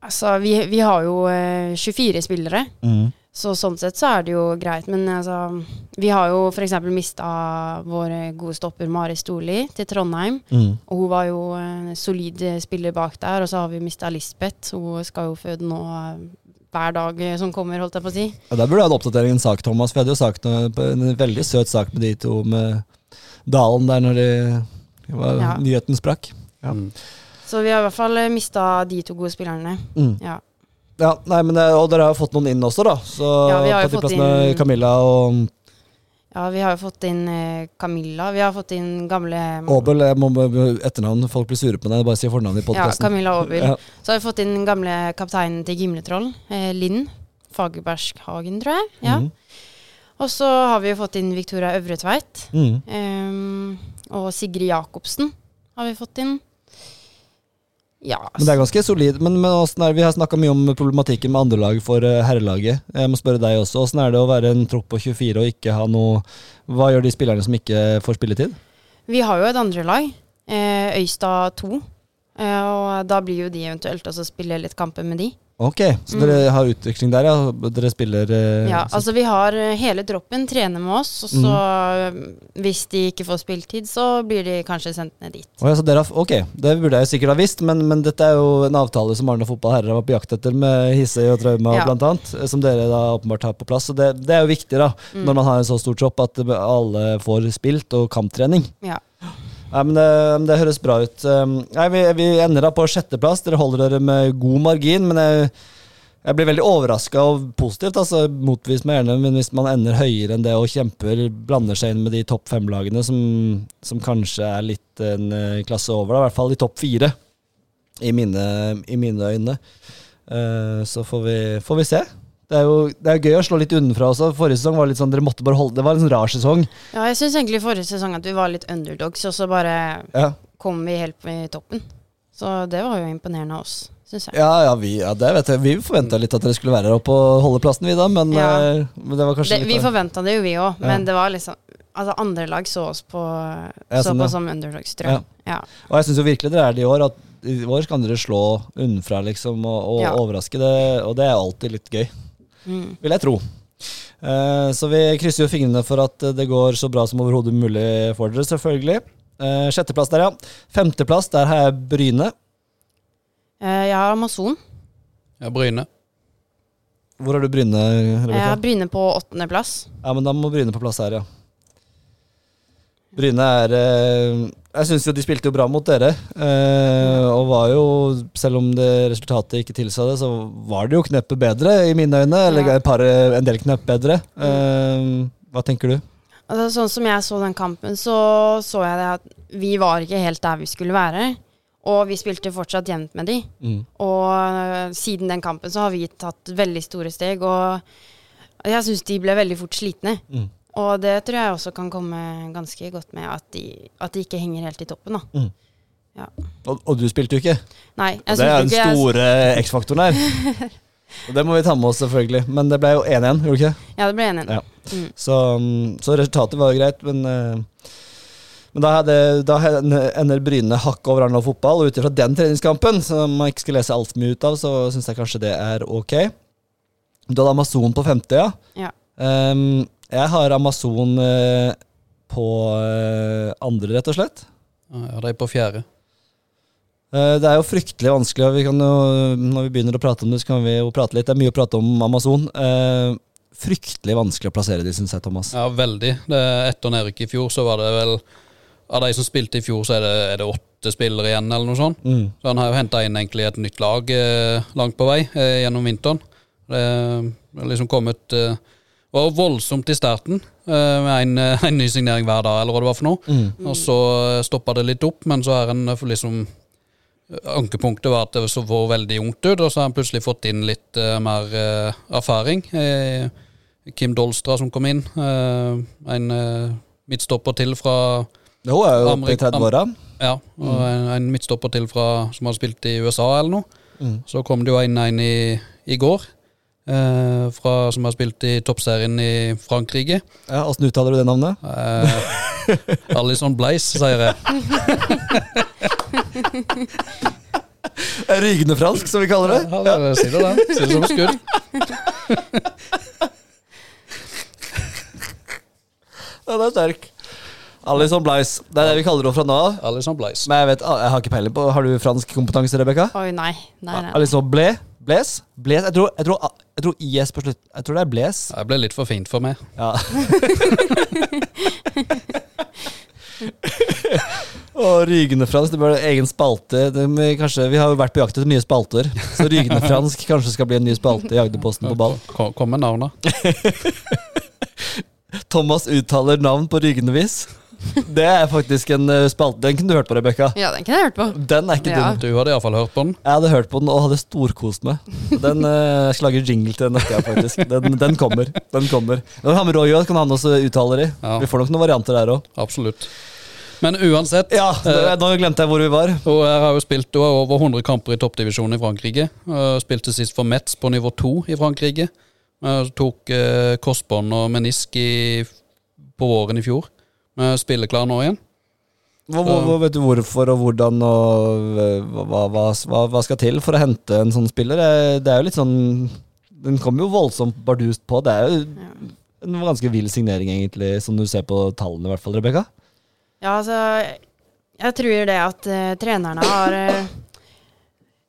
Speaker 2: Altså, vi, vi har jo uh, 24 spillere,
Speaker 1: Mm.
Speaker 2: Så sånn sett så er det jo greit. Men altså, vi har jo f.eks. mista vår gode stopper Mari Storli til Trondheim.
Speaker 1: Mm.
Speaker 2: Og hun var jo en solid spiller bak der. Og så har vi mista Lisbeth. Hun skal jo føde nå eh, hver dag eh, som kommer, holdt jeg på å si.
Speaker 1: Ja, Der burde du ha en oppdatering en sak, Thomas. Jeg hadde jo sagt noe, en veldig søt sak med de to med Dalen der når de, var,
Speaker 2: Ja.
Speaker 1: nyheten sprakk. Ja.
Speaker 3: Mm.
Speaker 2: Så vi har i hvert fall mista de to gode spillerne.
Speaker 1: Mm.
Speaker 2: Ja.
Speaker 1: Ja, nei, men, eh, Og dere har jo fått noen inn også, da. Så
Speaker 2: Ja, vi har jo
Speaker 1: på de
Speaker 2: fått
Speaker 1: plassene
Speaker 2: inn-
Speaker 1: Camilla og
Speaker 2: Ja, vi har jo fått inn eh, Camilla. Vi har fått inn gamle
Speaker 1: Aabel, jeg må etternavn. Folk blir sure på deg. Bare si fornavnet i
Speaker 2: Ja. Camilla Aabel.
Speaker 1: Ja.
Speaker 2: Så har vi fått inn gamle kapteinen til Gimletroll, eh, Linn Fagerbergshagen, tror jeg. Ja.
Speaker 1: Mm.
Speaker 2: Og så har vi jo fått inn Victoria Øvretveit.
Speaker 1: Mm.
Speaker 2: Um, og Sigrid Jacobsen har vi fått inn. Ja,
Speaker 1: Men det er ganske solid. Men, men er vi har snakka mye om problematikken med andrelag for eh, herrelaget. Jeg må spørre deg også. Hvordan er det å være en tropp på 24 og ikke ha noe Hva gjør de spillerne som ikke får spilletid?
Speaker 2: Vi har jo et andre lag, eh, Øystad 2. Eh, og da blir jo de eventuelt også spille litt kamper med de.
Speaker 1: Ok, så dere har utvikling der, ja? Dere spiller eh,
Speaker 2: Mm. Ja, altså vi har eh, hele troppen trener med oss, og så mm. hvis de ikke får spilletid, så blir de kanskje sendt ned dit.
Speaker 1: Oh, ja, dere ok, det burde jeg sikkert ha visst, men, men dette er jo en avtale som Arne Fotball Herrer har vært på jakt etter med Hisse og Trauma
Speaker 2: Ja.
Speaker 1: blant annet, eh, som dere da åpenbart har på plass. Så det, det er jo viktig da,
Speaker 2: Mm.
Speaker 1: når man har en så stor tropp, at alle får spilt og kamptrening.
Speaker 2: Ja.
Speaker 1: Nei, men det, det høres bra ut. Um, Nei, vi, vi ender da på sjetteplass. Dere holder dere med god margin, men jeg, jeg blir veldig overraska og positivt. altså Motvis meg gjerne, men hvis man ender høyere enn det og kjemper, blander seg inn med de topp fem-lagene som, som kanskje er litt en eh, klasse over, da, i hvert fall i topp fire, i mine, i mine øyne, Eh, så får vi, får vi se. Det er jo det er gøy å slå litt unnafra også. Forrige sesong var litt sånn, dere måtte bare holde Det var en sånn rar sesong.
Speaker 2: Ja, jeg syns egentlig forrige sesong at vi var litt underdogs, og så bare
Speaker 1: Ja,
Speaker 2: kom vi helt på i toppen. Så det var jo imponerende av oss, syns jeg.
Speaker 1: Ja, ja, vi, ja det vet jeg. Vi forventa litt at dere skulle være her oppe og holde plassen, vi da, men,
Speaker 2: Ja.
Speaker 1: eh, men det var kanskje
Speaker 2: Det,
Speaker 1: litt
Speaker 2: vi forventa det jo, vi òg,
Speaker 1: Ja.
Speaker 2: men det var liksom Altså, andre lag så oss på,
Speaker 1: Ja,
Speaker 2: så
Speaker 1: sånn,
Speaker 2: på
Speaker 1: ja.
Speaker 2: som underdogs, tror jeg. Ja.
Speaker 1: Og jeg syns jo virkelig dere er det i år. At i år kan dere slå unnafra, liksom, og, og
Speaker 2: Ja.
Speaker 1: overraske det. Og det er alltid litt gøy,
Speaker 2: Mm.
Speaker 1: vil jeg tro. Eh, så vi krysser jo fingrene for at det går så bra som overhodet mulig for dere, selvfølgelig. Eh, sjetteplass der, ja. Femteplass, der har jeg Bryne.
Speaker 2: Eh, jeg har Amazon.
Speaker 3: Ja, Bryne.
Speaker 1: Hvor har du Bryne,
Speaker 2: Jeg har Bryne på åttendeplass.
Speaker 1: Ja, men da må Bryne på plass her, ja. Bryne er eh, Jeg syns jo de spilte jo bra mot dere. eh, og var jo, selv om det resultatet ikke tilsa det, så var det jo kneppet bedre, i mine øyne. Eller
Speaker 2: Ja.
Speaker 1: par, en del knepp bedre. Eh, hva tenker du?
Speaker 2: Altså, sånn som jeg så den kampen, så så jeg det at vi var ikke helt der vi skulle være. Og vi spilte fortsatt jevnt med de.
Speaker 1: Mm.
Speaker 2: Og siden den kampen så har vi tatt veldig store steg, og jeg syns de ble veldig fort slitne.
Speaker 1: Mm.
Speaker 2: Og det tror jeg også kan komme ganske godt med at de, at de ikke henger helt i toppen, da.
Speaker 1: Og, og du spilte jo ikke.
Speaker 2: Nei,
Speaker 1: Og
Speaker 2: jeg
Speaker 1: det er den
Speaker 2: store Jeg,
Speaker 1: X-faktoren her. Og det må vi ta med oss, selvfølgelig. Men det ble jo 1-1, gjorde det ikke?
Speaker 2: ja, det ble 1-1.
Speaker 1: Ja.
Speaker 2: Mm.
Speaker 1: Så, mm, så resultatet var jo greit, men eh, Men da, hadde, da ender Bryne hakk over Arendal fotball, og ut ifra den treningskampen, som man ikke skal lese altfor mye ut av, så syns jeg kanskje det er ok. Du hadde Amazon på femte, ja.
Speaker 2: Ja.
Speaker 1: Ehm, jeg har Amazon eh, på eh, andre, rett og slett.
Speaker 3: Ja, de er på fjerde.
Speaker 1: Eh, Det er jo fryktelig vanskelig, og vi kan jo, når vi begynner å prate om det, så kan vi jo prate litt. Det er mye å prate om Amazon. Fryktelig vanskelig å plassere de, syns jeg, Thomas.
Speaker 3: Ja, veldig. Det, etter nedrykket i fjor, så var det vel Av de som spilte i fjor, så er det, er det åtte spillere igjen, eller noe sånt.
Speaker 1: Mm.
Speaker 3: Så han har jo henta inn egentlig et nytt lag eh, langt på vei eh, gjennom vinteren. Det har liksom kommet eh, var voldsomt i starten, eh, med en, eh, en ny signering hver dag, eller hva det var for noe.
Speaker 1: Mm.
Speaker 3: Og så stoppa det litt opp, men så er eh, liksom Ankepunktet var at det så var veldig ungt ut, og så har han plutselig fått inn litt uh, mer uh, erfaring. Eh, Kim Dolstra som kom inn. eh, en eh, midtstopper til fra
Speaker 1: Jo, er jo oppe i
Speaker 3: Amerik-
Speaker 1: 30-åra.
Speaker 3: Ja, og en, en midtstopper til fra, som har spilt i USA eller noe.
Speaker 1: Mm.
Speaker 3: Så kom det jo en, en i, i går, eh, fra, som har spilt i toppserien i Frankrike.
Speaker 1: Ja, Åssen uttaler du det navnet?
Speaker 3: Eh, Alison Blaise, sier jeg.
Speaker 1: Rygende fransk, som vi kaller det.
Speaker 3: Ja, det sier det, det. Sier det som skudd.
Speaker 1: Ja, det er sterk. Alison Blice. Det er det vi kaller henne fra nå av.
Speaker 3: Alison.
Speaker 1: Men jeg vet, jeg har ikke peiling på Har du fransk kompetanse, Rebekka?
Speaker 2: Oi, nei. Nei, nei.
Speaker 1: Alison Ble? Bles? Bles? Jeg tror, jeg, tror, jeg tror IS på slutt. Jeg tror det er Bles.
Speaker 3: Det ble litt for fint for meg.
Speaker 1: Ja. Og rygende fransk, det blir egen spalte. Det kanskje, vi har jo vært på jakt etter nye spalter, så rygende fransk kanskje skal bli en ny spalte i Agderposten på ball.
Speaker 3: Kom, kom med navnet.
Speaker 1: Thomas uttaler navn på rygende vis. Det er faktisk en eh, spalte. Den kunne du hørt på, Rebekka.
Speaker 2: Ja, den kunne jeg hørt på.
Speaker 1: Den er ikke
Speaker 2: Ja.
Speaker 1: dum.
Speaker 3: Du hadde iallfall hørt på den.
Speaker 1: Jeg hadde hørt på den og hadde storkost meg. Den uh, slager jingle til den neste faktisk. Den, den kommer. Den kommer. Når vi har med Roy òg, kan han også uttale i.
Speaker 3: Ja.
Speaker 1: Vi får nok noen varianter der òg.
Speaker 3: Absolutt. Men uansett,
Speaker 1: Ja, nå- nå glemte jeg hvor vi var.
Speaker 3: og jeg har jo spilt har over 100 kamper i toppdivisjonen i Frankrike. Spilte sist for Metz på nivå 2 i Frankrike. Tok eh, korsbånd og menisk i, på våren i fjor. Jeg er spilleklar nå igjen.
Speaker 1: Hva, hva, hva, vet du hvorfor og hvordan og eh, hva, hva, hva, hva skal til for å hente en sånn spiller? Det, det er jo litt sånn Den kommer jo voldsomt bardust på. Det er jo en ganske vill signering, egentlig, som du ser på tallene, i hvert fall, Rebekka.
Speaker 2: Ja, altså Jeg tror det at uh, trenerne har uh,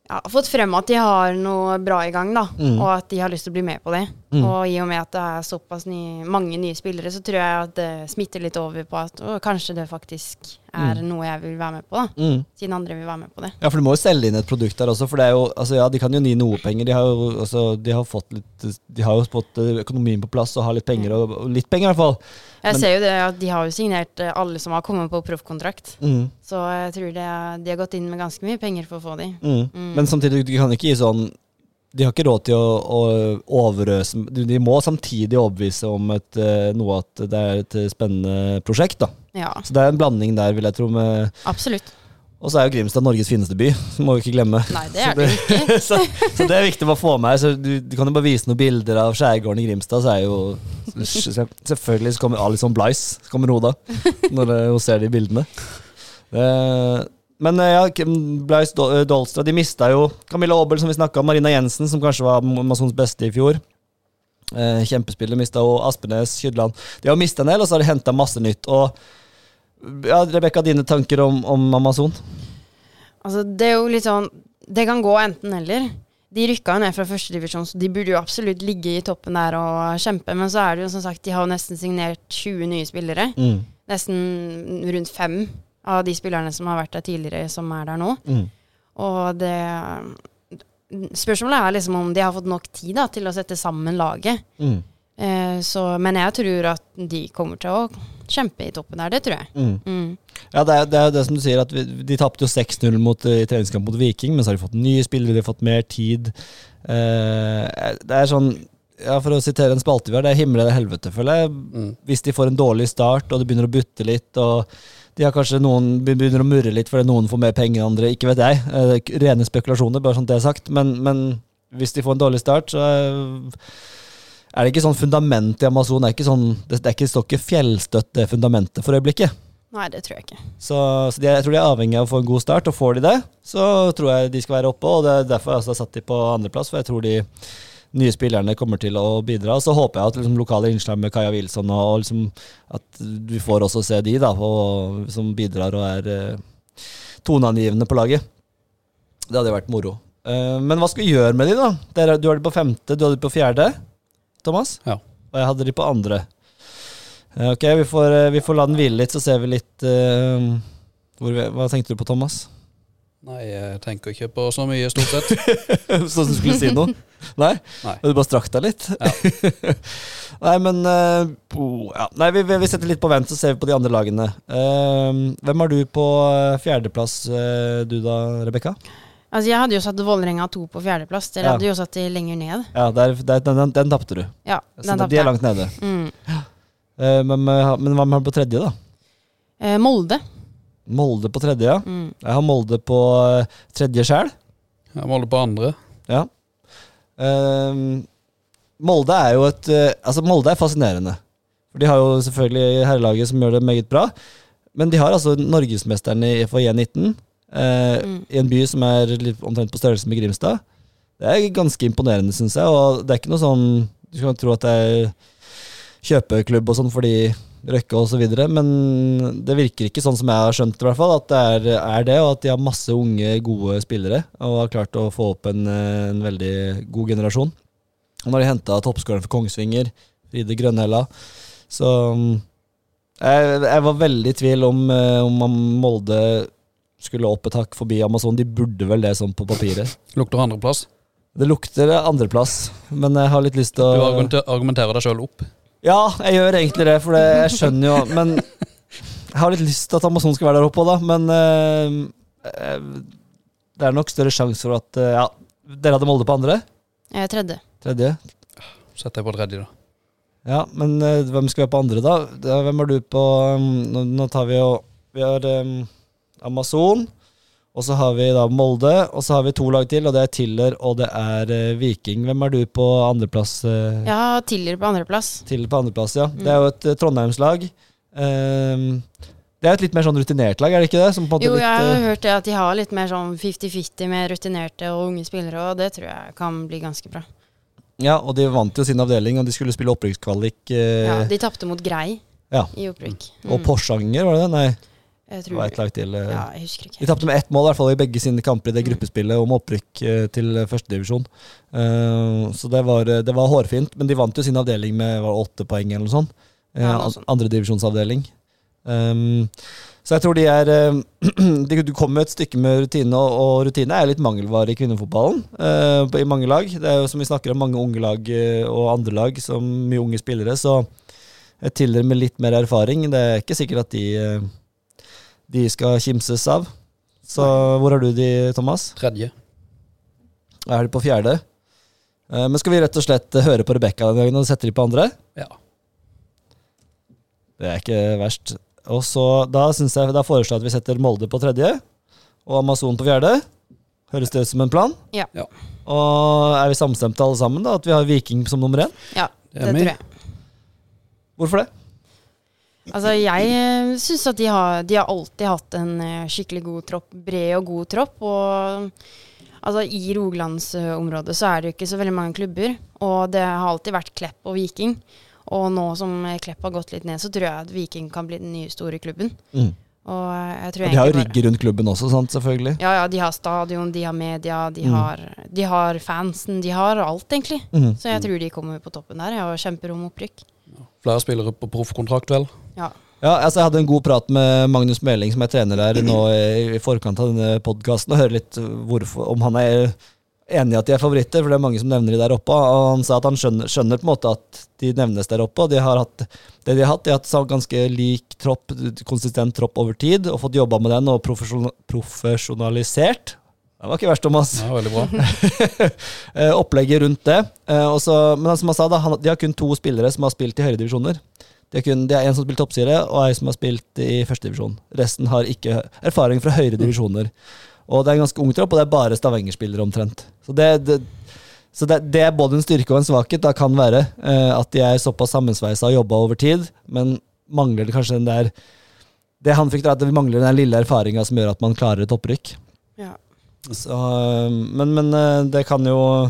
Speaker 2: ja, fått frem at de har noe bra i gang, da.
Speaker 1: Mm.
Speaker 2: Og at de har lyst til å bli med på det.
Speaker 1: Mm.
Speaker 2: Og i og med at det er såpass ny, mange nye spillere, så tror jeg at det smitter litt over på at å, kanskje det faktisk er noe jeg vil være med på, da.
Speaker 1: Mm.
Speaker 2: Siden andre vil være med på det.
Speaker 1: Ja, for du må jo selge inn et produkt der også, for det er jo Altså, ja, de kan jo gi noe penger. De har jo altså, de har fått litt De har jo fått eh, økonomien på plass og har litt penger, og, og litt penger i hvert fall.
Speaker 2: Jeg
Speaker 1: Men-
Speaker 2: ser jo det at de har jo signert eh, alle som har kommet på proffkontrakt.
Speaker 1: Mm.
Speaker 2: Så jeg tror det, de har gått inn med ganske mye penger for å få de.
Speaker 1: Mm.
Speaker 2: Mm.
Speaker 1: Men samtidig, du kan ikke gi sånn De har ikke råd til å, å overøse de, må samtidig overbevise om et, eh, noe at det er et spennende prosjekt. da
Speaker 2: Ja,
Speaker 1: Så det er en blanding der, vil jeg tro. Med,
Speaker 2: absolutt.
Speaker 1: og så er jo Grimstad Norges fineste by, så må vi ikke glemme.
Speaker 2: Nei, det er det ikke.
Speaker 1: så, så det er viktig å få med. Så du, du kan jo bare vise noen bilder av skjærgården i Grimstad, så er jo Selvfølgelig så kommer Alison Blice så kommer Roda når hun ser de bildene. Eh, men eh, ja, Blaus Blice eh, Dolstra De mista jo Camilla Aabel, som vi snakka om, Marina Jensen, som kanskje var Amazons beste i fjor. Eh, kjempespiller mista hun. Aspenes, Kydland. De har mista en del, og så har de henta masse nytt. Og ja, Rebekka, dine tanker om, om Amazon?
Speaker 2: Altså, det er jo litt sånn Det kan gå enten-eller. De rykka jo ned fra førstedivisjon, så de burde jo absolutt ligge i toppen der og kjempe. Men så er det jo som sagt, de har jo nesten signert 20 nye spillere.
Speaker 1: Mm.
Speaker 2: Nesten rundt fem av de spillerne som har vært der tidligere, som er der nå.
Speaker 1: Mm.
Speaker 2: Og det Spørsmålet er liksom om de har fått nok tid da, til å sette sammen laget.
Speaker 1: Mm.
Speaker 2: Eh, så, men jeg tror at de kommer til å kjempe i toppen der, det tror jeg.
Speaker 1: Mm.
Speaker 2: Mm.
Speaker 1: Ja, det er, det er jo det som du sier, at vi, de tapte jo 6-0 eh, i treningskamp mot Viking, men så har de fått nye spillere, de har fått mer tid. Eh, det er sånn, ja, for å sitere en spalte vi har, det er himmel eller helvete, føler jeg.
Speaker 3: Mm.
Speaker 1: Hvis de får en dårlig start, og det begynner å butte litt, og de har kanskje noen begynner å murre litt fordi noen får mer penger enn andre, ikke vet jeg. Eh, k- rene spekulasjoner, bare sånn det er sagt. Men, men hvis de får en dårlig start, så er, det ikke sånn fundament i Amazon. Det er ikke sånn, det, det er ikke, står ikke fjellstøtt, det fundamentet for øyeblikket.
Speaker 2: Nei, det tror jeg ikke.
Speaker 1: Så, så de, jeg tror de er avhengig av å få en god start, og får de det, så tror jeg de skal være oppe. Og det er derfor jeg har satt de på andreplass, for jeg tror de nye spillerne kommer til å bidra. Så håper jeg at liksom, lokale innslag med Kaja Wilson og, og liksom, at vi får også se de, da, og, som bidrar og er eh, toneangivende på laget. Det hadde vært moro. Eh, men hva skal vi gjøre med de, da? Dere, du har de på femte, du hadde de på fjerde, Thomas?
Speaker 3: Ja.
Speaker 1: Og jeg hadde de på andre. Eh, ok, vi får, vi får la den hvile litt, så ser vi litt hvor Hva tenkte du på, Thomas?
Speaker 3: Nei, jeg tenker ikke på så mye, stort sett.
Speaker 1: Sånn som du skulle si noe? Nei?
Speaker 3: Nei.
Speaker 1: Du bare strakk deg litt? Nei, men uh, ja. Nei, vi, vi setter litt på vent, så ser vi på de andre lagene. Uh, hvem har du på eh, fjerdeplass, uh, du da, Rebekka?
Speaker 2: Altså, jeg hadde jo satt Vålerenga 2 på fjerdeplass. Dere
Speaker 1: Ja.
Speaker 2: hadde jo satt de lenger ned.
Speaker 1: Ja, der, der, den, den, den tapte du.
Speaker 2: Ja,
Speaker 1: Så
Speaker 2: den
Speaker 1: de er langt nede.
Speaker 2: Mm.
Speaker 1: Eh, men, men hva med på tredje, da?
Speaker 2: Eh, Molde.
Speaker 1: Molde på tredje, ja.
Speaker 2: Mm.
Speaker 1: Jeg har Molde på eh, tredje sjæl.
Speaker 3: Jeg har Molde på andre.
Speaker 1: Ja. Um, Molde er jo et eh, Altså, Molde er fascinerende. For De har jo selvfølgelig herrelaget som gjør det meget bra. Men de har altså norgesmesteren i for J19, eh,
Speaker 2: Mm.
Speaker 1: i en by som er litt omtrent på størrelse med Grimstad. Det er ganske imponerende, syns jeg. Og det er ikke noe sånn Du kan tro at det er kjøpeklubb og sånn fordi Røkke videre, men det virker ikke sånn som jeg har skjønt, i hvert fall, at det er, er det, og at de har masse unge, gode spillere, og har klart å få opp en, eh, en veldig god generasjon. Og når de henta toppskåreren for Kongsvinger, Fride Grønhella, så mm, jeg, jeg var veldig i tvil om, eh, om Molde skulle opp et hakk forbi Amazon. De burde vel det sånn på papiret.
Speaker 3: Lukter andreplass.
Speaker 1: Det lukter andreplass, men jeg har litt lyst til å
Speaker 3: Du argumenterer deg sjøl opp.
Speaker 1: Ja, jeg gjør egentlig det, for det, jeg skjønner jo Men jeg har litt lyst til at Amazon skal være der oppe òg, da. Men eh, eh, det er nok større sjanse for at eh, Ja, dere hadde Molde på andre?
Speaker 2: Jeg er tredje.
Speaker 1: Tredje?
Speaker 3: Setter jeg på tredje, da.
Speaker 1: Ja, men eh, hvem skal vi ha på andre, da? Da- Hvem er du på um, nå, nå tar vi jo Vi har um, Amazon, og så har vi da Molde, og så har vi to lag til, og det er Tiller og det er uh, Viking. Hvem er du på andreplass? Uh,
Speaker 2: Ja, Tiller på andreplass.
Speaker 1: Tiller på andreplass, ja. Det er jo et uh, Trondheimslag. Um, det er et litt mer sånn rutinert lag, er det ikke det?
Speaker 2: Jo,
Speaker 1: litt,
Speaker 2: jeg har hørt det at de har litt mer sånn 50-50 med rutinerte og unge spillere, og det tror jeg kan bli ganske bra.
Speaker 1: ja, og de vant jo sin avdeling, og de skulle spille opprykkskvalik.
Speaker 2: Ja, de tapte mot Grei
Speaker 1: Ja.
Speaker 2: i opprykk.
Speaker 1: Og Porsanger, var det det? Nei,
Speaker 2: Jeg
Speaker 1: det var
Speaker 2: ett
Speaker 1: lag til. eh.
Speaker 2: Ja, jeg husker
Speaker 1: De
Speaker 2: ikke.
Speaker 1: tapte med ett mål i hvert fall i begge sine kamper i det gruppespillet om opprykk eh, til førstedivisjon. Uh, så det var, det var hårfint, men de vant jo sin avdeling med åtte poeng eller noe sånt. Uh,
Speaker 2: Ja, noe sånt.
Speaker 1: Andredivisjonsavdeling. Um, så jeg tror de er eh, de, Du kommer et stykke med rutine, og, og rutine er litt mangelvare i kvinnefotballen Uh, i mange lag. Det er jo som vi snakker om mange unge lag eh, og andre lag, som mye unge spillere, så et Tiller med litt mer erfaring, det er ikke sikkert at de, eh, de skal kimses av. Så hvor har du de, Thomas?
Speaker 3: Tredje.
Speaker 1: Er de på fjerde? Eh, Men skal vi rett og slett eh, høre på Rebekka denne gangen og sette de på andre?
Speaker 3: Ja.
Speaker 1: Det er ikke verst. Og så Da, jeg, da foreslår jeg at vi setter Molde på tredje og Amazon på fjerde. Høres det ut som en plan?
Speaker 2: Ja.
Speaker 3: Ja.
Speaker 1: Og er vi samstemte alle sammen, da? At vi har Viking som nummer én?
Speaker 2: Ja,
Speaker 3: Det er
Speaker 2: det tror jeg.
Speaker 1: Hvorfor det?
Speaker 2: Altså, jeg uh, syns at de har, de har alltid hatt en eh, skikkelig god tropp. Bred og god tropp. Og altså, i Rogalandsområdet så er det jo ikke så veldig mange klubber. Og det har alltid vært Klepp og Viking. Og nå som eh, Klepp har gått litt ned, så tror jeg at Viking kan bli den nye store klubben.
Speaker 1: Mm.
Speaker 2: Og jeg tror
Speaker 1: Og de har jo rigger rundt klubben også, sant? selvfølgelig.
Speaker 2: Ja, ja, de har stadion, de har media, de,
Speaker 1: Mm.
Speaker 2: har, de har fansen, de har alt, egentlig.
Speaker 1: Mm.
Speaker 2: Så jeg tror de kommer på toppen der og kjemper om opprykk.
Speaker 3: Flere spillere på proffkontrakt, vel.
Speaker 2: Ja.
Speaker 1: Ja, altså Jeg hadde en god prat med Magnus Meling, som er trener der nå i, i forkant av denne podkasten, og høre litt hvorfor, om han er enig i at de er favoritter, for det er mange som nevner de der oppe. Og han sa at han skjønner, skjønner på en måte at de nevnes der oppe, og de har hatt det de har hatt. De har hatt ganske lik tropp, konsistent tropp over tid, og fått jobba med den og profesjon, profesjonalisert. Det var ikke verst, Thomas.
Speaker 3: Ja, veldig bra.
Speaker 1: Eh, opplegget rundt det. Også, men som han sa, da, han, de har kun to spillere som har spilt i høyere divisjoner. Det er, kun, det er en som har spilt toppserie, og en som har spilt i førstedivisjon. Resten har ikke erfaring fra høyere divisjoner. Og det er en ganske ung tropp, og det er bare Stavanger-spillere omtrent. Så det, det, så det, det er både en styrke og en svakhet. Da kan være eh, at de er såpass sammensveisa og jobba over tid, men mangler det kanskje den der Det han frykter, er at det mangler den lille erfaringa som gjør at man klarer et opprykk.
Speaker 2: Ja.
Speaker 1: Så, øh, men, men øh, det kan jo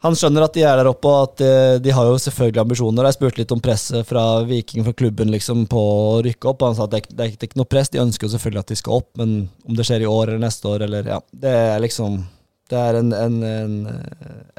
Speaker 1: Han skjønner at de er der oppe, og at de, de har jo selvfølgelig ambisjoner. Jeg spurte litt om presset fra Viking, fra klubben, liksom, på å rykke opp. Han sa at det, er- det, er, ikke noe press, de ønsker jo selvfølgelig at de skal opp, men om det skjer i år eller neste år, eller ja Det er liksom Det er en, en, en,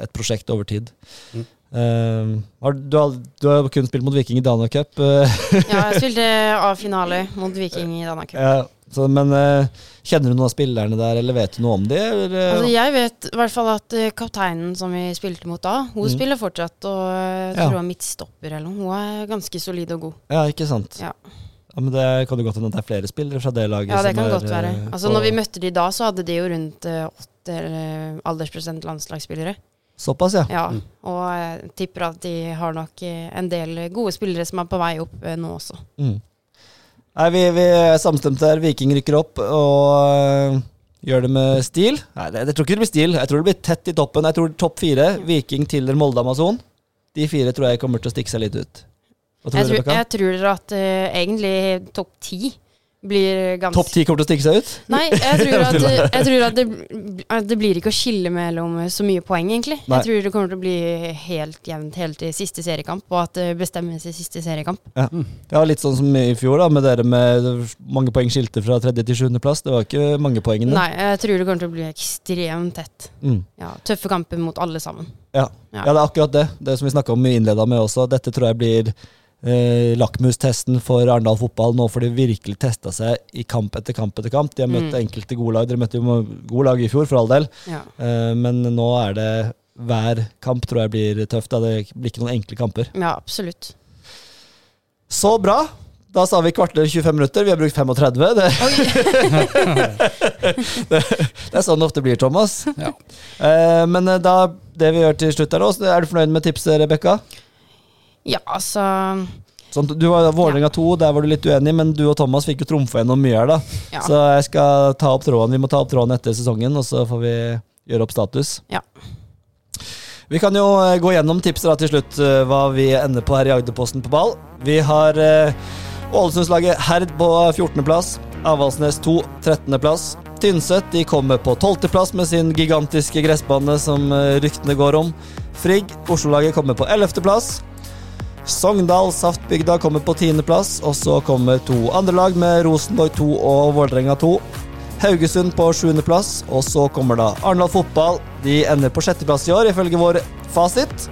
Speaker 1: et prosjekt over tid.
Speaker 3: Mm.
Speaker 1: Um, har, du, har, du har kun spilt mot Viking i Dana Cup. øh,
Speaker 2: Ja, jeg spilte A-finale mot Viking i Dana Cup.
Speaker 1: ja, så, men øh, kjenner du noen av spillerne der, eller vet du noe om de? Eller,
Speaker 2: Altså, jeg vet i hvert fall at eh, kapteinen som vi spilte mot da, hun
Speaker 1: Mm.
Speaker 2: spiller fortsatt. Og jeg
Speaker 1: Ja.
Speaker 2: tror hun er midtstopper eller noe. Hun er ganske solid og god.
Speaker 1: Ja, ikke sant?
Speaker 2: Ja.
Speaker 1: Ja, men Det kan jo godt hende at det er flere spillere fra det laget.
Speaker 2: Ja, det kan
Speaker 1: er,
Speaker 2: godt være.
Speaker 1: eh,
Speaker 2: Altså, når vi møtte de da, så hadde de jo rundt eh, åtte eh, aldersprosent landslagsspillere.
Speaker 1: Såpass, ja.
Speaker 2: Ja,
Speaker 3: Mm.
Speaker 2: og jeg tipper at de har nok eh, en del gode spillere som er på vei opp eh, nå også.
Speaker 1: Mm. Nei, vi, vi er samstemte der. Viking rykker opp og uh, gjør det med stil. Nei, det, jeg tror ikke det blir stil. Jeg tror det blir tett i toppen. Jeg tror topp fire. Viking, Tiller, Molde, Amazon. De fire tror jeg kommer til å stikke seg litt ut. Tror
Speaker 2: Jeg tror, jeg tror at uh, egentlig topp ti blir ganske
Speaker 1: Topp ti kommer til å stikke seg ut?
Speaker 2: Nei, jeg tror at, jeg tror at, det, at det blir ikke å skille mellom så mye poeng, egentlig.
Speaker 1: Nei.
Speaker 2: Jeg tror det kommer til å bli helt jevnt helt til siste seriekamp, og at det bestemmes i siste seriekamp.
Speaker 1: Ja. ja. litt sånn som i fjor, da, med dere med mange poeng skilte fra tredje til sjuende plass. Det var ikke mange poengene.
Speaker 2: Nei, jeg tror det kommer til å bli ekstremt tett.
Speaker 1: Mm.
Speaker 2: Ja, tøffe kamper mot alle sammen.
Speaker 1: Ja.
Speaker 2: Ja.
Speaker 1: ja, det er akkurat det. Det som vi snakka om i innleda med også. Dette tror jeg blir eh, lakmustesten for Arendal fotball. Nå får de virkelig testa seg i kamp etter kamp etter kamp. De har møtt
Speaker 2: Mm.
Speaker 1: enkelte gode lag. Dere møtte jo gode lag i fjor, for all del.
Speaker 2: Ja.
Speaker 1: Eh, men nå er det hver kamp tror jeg blir tøft. Da. Det blir ikke noen enkle kamper.
Speaker 2: Ja, absolutt.
Speaker 1: Så bra! Da sa vi kvarter 25 minutter. Vi har brukt 35. Det, det, det er sånn det ofte blir, Thomas.
Speaker 3: Ja.
Speaker 1: Eh, men eh, da, det vi gjør til slutt her nå, er du fornøyd med tipset, Rebekka?
Speaker 2: Ja, altså
Speaker 1: Sånn, du var Vålerenga 2, der var du litt uenig, men du og Thomas fikk jo trumfa gjennom mye her, da.
Speaker 2: Ja.
Speaker 1: Så jeg skal ta opp tråden. Vi må ta opp tråden etter sesongen, og så får vi gjøre opp status.
Speaker 2: Ja.
Speaker 1: Vi kan jo eh, gå gjennom tipset da til slutt, eh, hva vi ender på her i Agderposten på ball. Vi har eh, Ålesundslaget Herd på 14.-plass. Avaldsnes 2 13.-plass. Tynset de kommer på 12.-plass med sin gigantiske gressbane som ryktene går om. Frigg, Oslo-laget, kommer på 11.-plass. Sogndal Saftbygda kommer på 10.-plass, og så kommer to andre lag med Rosenborg 2 og Vålerenga 2. Haugesund på 7.-plass, og så kommer da Arendal Fotball. De ender på 6.-plass i år, ifølge vår fasit.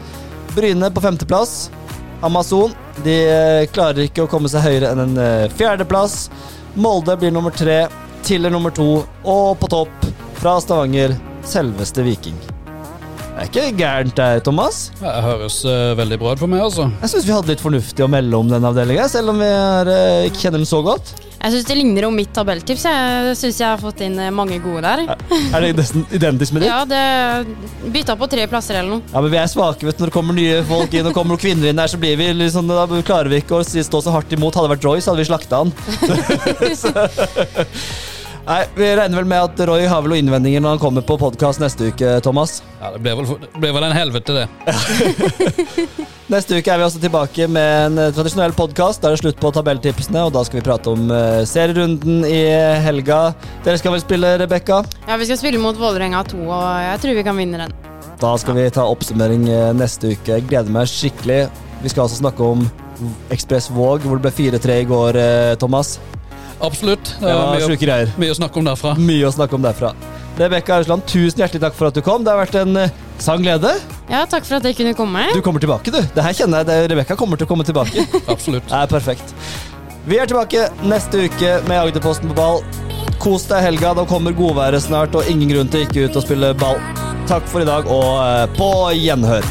Speaker 1: Bryne på 5.-plass. Amazon de eh, klarer ikke å komme seg høyere enn en eh, fjerdeplass. Molde blir nummer tre, Tiller nummer to, og på topp, fra Stavanger, selveste Viking. Det er ikke gærent det, Thomas.
Speaker 3: Det høres uh, veldig bra ut for meg, altså.
Speaker 1: Jeg syns vi hadde litt fornuftig å melde om den avdelinga, selv om vi er, uh, ikke kjenner den så godt.
Speaker 2: Jeg syns det ligner om mitt tabelltips. Jeg syns jeg har fått inn eh, mange gode der.
Speaker 1: Er det nesten identisk med ditt?
Speaker 2: Ja, det bytta på tre plasser eller noe.
Speaker 1: Ja, men Vi er svake vet du, når det kommer nye folk inn og kommer noen kvinner inn her. så blir vi liksom, Da klarer vi ikke å stå så hardt imot. Hadde det vært så hadde vi slakta han. Nei, Vi regner vel med at Roy har vel noen innvendinger når han kommer på podkast neste uke, Thomas.
Speaker 3: Ja, Det ble vel, det ble vel en helvete, det.
Speaker 1: Neste uke er vi også tilbake med en eh, tradisjonell podkast. Da er det slutt på tabelltipsene, og da skal vi prate om eh, serierunden i helga. Dere skal vel spille, Rebekka?
Speaker 2: Ja, Vi skal spille mot Vålerenga 2, og jeg tror vi kan vinne den.
Speaker 1: Da skal vi ta oppsummering eh, neste uke. Jeg gleder meg skikkelig. Vi skal altså snakke om Ekspress Våg, hvor det ble 4-3 i går, Thomas.
Speaker 3: Absolutt. Det
Speaker 1: Det
Speaker 3: var
Speaker 1: var
Speaker 3: mye,
Speaker 1: greier.
Speaker 3: mye å snakke om derfra.
Speaker 1: Mye å snakke om derfra. Rebekka Arsland, tusen hjertelig takk for at du kom. Det har vært en eh, sann glede.
Speaker 2: Ja, Takk for at jeg kunne komme.
Speaker 1: Du kommer tilbake, du. Det her kjenner jeg. det- Rebekka kommer til å komme tilbake.
Speaker 3: Absolutt.
Speaker 1: Det er perfekt. Vi er tilbake neste uke med Agderposten på ball. Kos deg helga. Da kommer godværet snart, og ingen grunn til ikke ut og spille ball. Takk for i dag, og eh, på gjenhør.